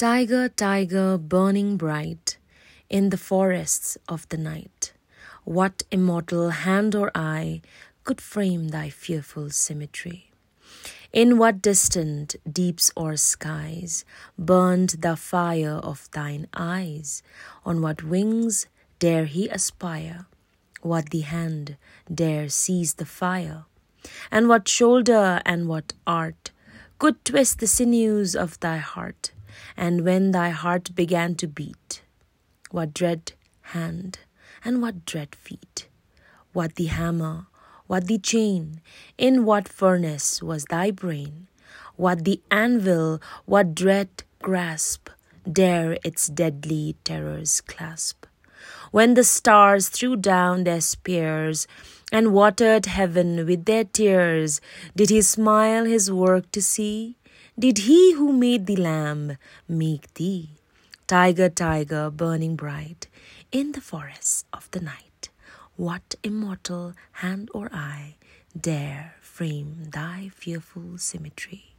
Tiger, tiger, burning bright in the forests of the night, what immortal hand or eye could frame thy fearful symmetry? In what distant deeps or skies burned the fire of thine eyes? On what wings dare he aspire? What the hand dare seize the fire? And what shoulder and what art could twist the sinews of thy heart? And when thy heart began to beat, what dread hand and what dread feet? What the hammer, what the chain, in what furnace was thy brain? What the anvil, what dread grasp dare its deadly terrors clasp? When the stars threw down their spears and watered heaven with their tears, did he smile his work to see? Did he who made the lamb make thee? Tiger, tiger, burning bright in the forests of the night, what immortal hand or eye dare frame thy fearful symmetry?